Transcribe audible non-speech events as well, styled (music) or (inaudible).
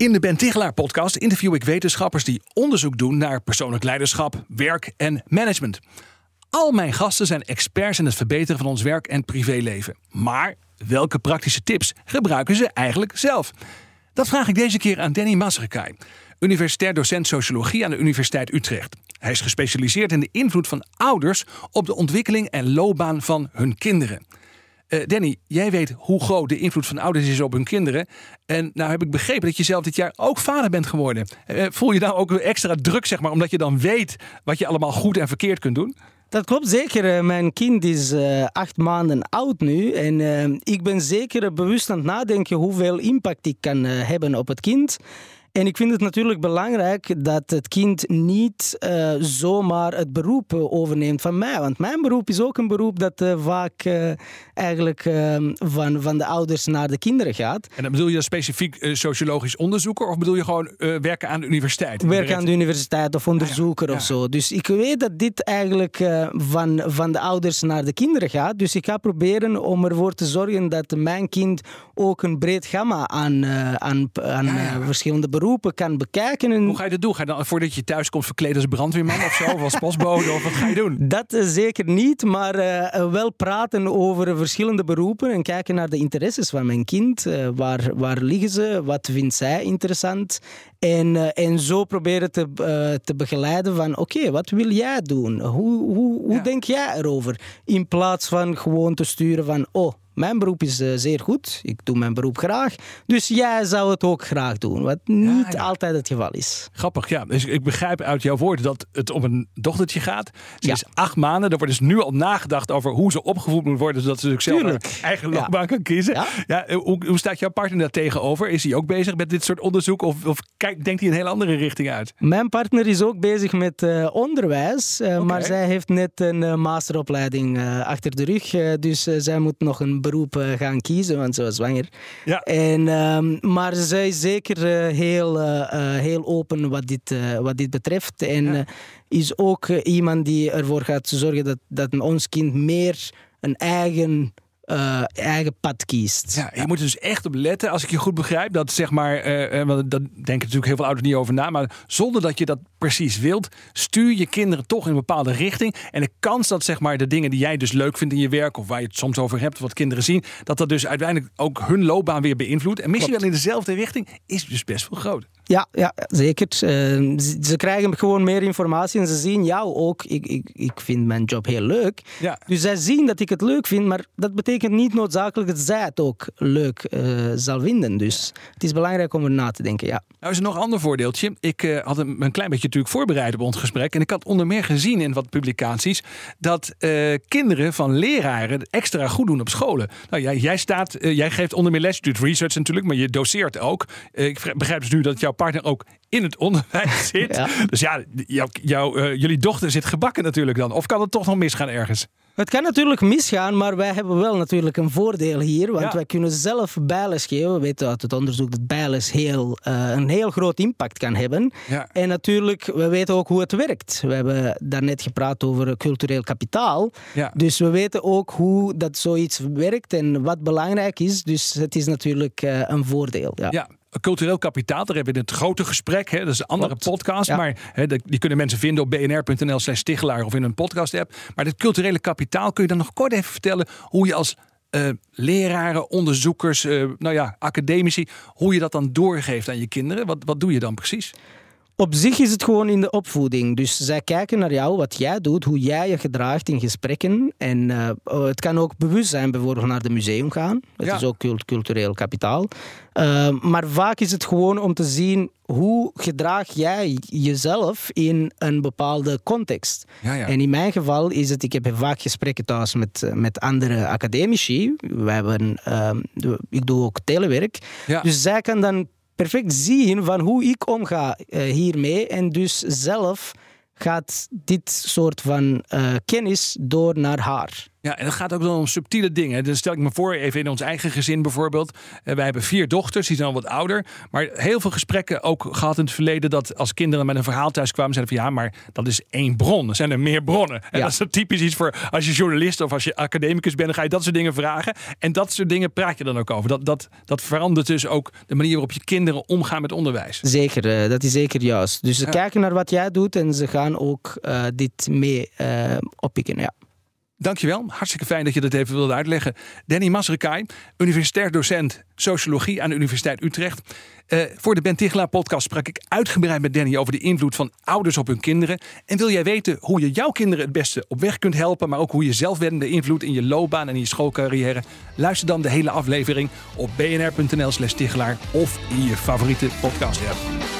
In de Ben Tichelaar podcast interview ik wetenschappers die onderzoek doen naar persoonlijk leiderschap, werk en management. Al mijn gasten zijn experts in het verbeteren van ons werk en privéleven. Maar welke praktische tips gebruiken ze eigenlijk zelf? Dat vraag ik deze keer aan Danny Masrekai, universitair docent sociologie aan de Universiteit Utrecht. Hij is gespecialiseerd in de invloed van ouders op de ontwikkeling en loopbaan van hun kinderen. Uh, Danny, jij weet hoe groot de invloed van ouders is op hun kinderen. En nou heb ik begrepen dat je zelf dit jaar ook vader bent geworden. Uh, voel je nou ook extra druk, zeg maar, omdat je dan weet wat je allemaal goed en verkeerd kunt doen? Dat klopt zeker. Eh, mijn kind is uh, acht maanden oud nu. En ik ben zeker bewust aan het nadenken hoeveel impact ik kan hebben op het kind. En ik vind het natuurlijk belangrijk dat het kind niet uh, zomaar het beroep overneemt van mij. Want mijn beroep is ook een beroep dat uh, vaak uh, eigenlijk ehm, van, van de ouders naar de kinderen gaat. En dan bedoel je specifiek sociologisch onderzoeker of bedoel je gewoon werken aan de universiteit? Werken aan de universiteit of onderzoeker ah, ja. of zo. Dus ik weet dat dit eigenlijk van, van de ouders naar de kinderen gaat. Dus ik ga proberen om ervoor te zorgen dat mijn kind ook een breed gamma aan, aan, aan ja, verschillende beroepen beroepen kan bekijken. En... Hoe ga je dat doen? Ga je dan voordat je thuis komt verkleed als brandweerman of zo? Of als (laughs) postbode? Of wat ga je doen? Dat uh, zeker niet, maar uh, wel praten over verschillende beroepen en kijken naar de interesses van mijn kind. Uh, waar, waar liggen ze? Wat vindt zij interessant? En, en zo proberen te, te begeleiden van oké, wat wil jij doen? Hoe, hoe, hoe ja. denk jij erover? In plaats van gewoon te sturen van oh, mijn beroep is uh, zeer goed. Ik doe mijn beroep graag. Dus jij zou het ook graag doen. Wat niet ja, ja. altijd het geval is. Grappig, ja. Dus ik begrijp uit jouw woorden dat het om een dochtertje gaat. Ze ja. is acht maanden. Er wordt dus nu al nagedacht over hoe ze opgevoed moet worden. Zodat ze zichzelf haar eigen loopbaan kan kiezen. Ja. hoe, hoe, staat jouw partner daar tegenover? Is hij ook bezig met dit soort onderzoek? Of, of kijk, denkt hij een heel andere richting uit? Mijn partner is ook bezig met uh, onderwijs. Uh, okay. Maar zij heeft net een masteropleiding achter de rug. dus zij moet nog een beroep uh, gaan kiezen, want ze was zwanger. Ja. En, um, maar zij is zeker uh, heel, uh, heel open wat dit, wat dit betreft. En ja. is ook iemand die ervoor gaat zorgen dat, dat ons kind meer een eigen uh, eigen pad kiest. Ja, je moet er dus echt op letten, als ik je goed begrijp, dat zeg maar, uh, want dat denken natuurlijk heel veel ouders niet over na, maar zonder dat je dat precies wilt, stuur je kinderen toch in een bepaalde richting. En de kans dat zeg maar de dingen die jij dus leuk vindt in je werk, of waar je het soms over hebt, wat kinderen zien, dat dat dus uiteindelijk ook hun loopbaan weer beïnvloedt. En misschien wel in dezelfde richting, is dus best wel groot. Ja, ja zeker. Uh, ze krijgen gewoon meer informatie en ze zien jou ook. Ik, ik, ik vind mijn job heel leuk. Ja. Dus zij zien dat ik het leuk vind, maar dat betekent niet noodzakelijk dat zij het ook leuk uh, zal vinden. Dus het is belangrijk om er na te denken, ja. Nou is er nog een ander voordeeltje. Ik uh, had een, een klein beetje natuurlijk voorbereid op ons gesprek. En ik had onder meer gezien in wat publicaties dat kinderen van leraren extra goed doen op scholen. Nou, jij, jij, staat, jij geeft onder meer les, je doet research natuurlijk, maar je doseert ook. ik begrijp dus nu dat jouw partner ook in het onderwijs (laughs) zit. Ja. Dus ja, jou, jou, uh, jullie dochter zit gebakken natuurlijk dan. Of kan het toch nog misgaan ergens? Het kan natuurlijk misgaan, maar wij hebben wel natuurlijk een voordeel hier. Want ja. wij kunnen zelf bijles geven. We weten uit het onderzoek dat bijles heel, uh, een heel groot impact kan hebben. Ja. En natuurlijk, we weten ook hoe het werkt. We hebben daarnet gepraat over cultureel kapitaal. Ja. Dus we weten ook hoe dat zoiets werkt en wat belangrijk is. Dus het is natuurlijk uh, een voordeel. ja cultureel kapitaal. Daar hebben we het grote gesprek. Hè? Dat is een andere Klopt. podcast. Ja. Maar hè, die kunnen mensen vinden op bnr.nl slash stichelaar of in een podcast app. Maar dit culturele kapitaal, kun je dan nog kort even vertellen hoe je als uh, leraren, onderzoekers, uh, nou ja, academici, hoe je dat dan doorgeeft aan je kinderen? Wat, wat doe je dan precies? Op zich is het gewoon in de opvoeding. Dus zij kijken naar jou, wat jij doet, hoe jij je gedraagt in gesprekken. En uh, het kan ook bewust zijn, bijvoorbeeld naar de museum gaan. Dat ja. is ook cult cultureel kapitaal. Uh, maar vaak is het gewoon om te zien hoe gedraag jij jezelf in een bepaalde context. Ja, ja. En in mijn geval is het, ik heb vaak gesprekken thuis met, met andere academici. We hebben, uh, ik doe ook telewerk. Ja. Dus zij kan dan perfect zien van hoe ik omga uh, hiermee. En dus zelf gaat dit soort van uh, kennis door naar haar. Ja, en het gaat ook dan om subtiele dingen. Dus stel ik me voor, even in ons eigen gezin bijvoorbeeld. Uh, wij hebben vier dochters, die zijn al wat ouder. Maar heel veel gesprekken ook gehad in het verleden... dat als kinderen met een verhaal thuis kwamen, zeiden van... ja, maar dat is één bron. Er zijn er meer bronnen. En dat is typisch iets voor als je journalist of als je academicus bent... dan ga je dat soort dingen vragen. En dat soort dingen praat je dan ook over. Dat, dat, dat verandert dus ook de manier waarop je kinderen omgaan met onderwijs. Zeker, uh, dat is zeker juist. Dus ze kijken naar wat jij doet en ze gaan ook uh, dit mee oppikken, ja. Dankjewel. Hartstikke fijn dat je dat even wilde uitleggen. Danny Masrekai, universitair docent sociologie aan de Universiteit Utrecht. Uh, voor de Ben Tichelaar podcast sprak ik uitgebreid met Danny over de invloed van ouders op hun kinderen. En wil jij weten hoe je jouw kinderen het beste op weg kunt helpen, maar ook hoe je zelf invloed in je loopbaan en in je schoolcarrière? Luister dan de hele aflevering op bnr.nl/slash of in je favoriete podcast app.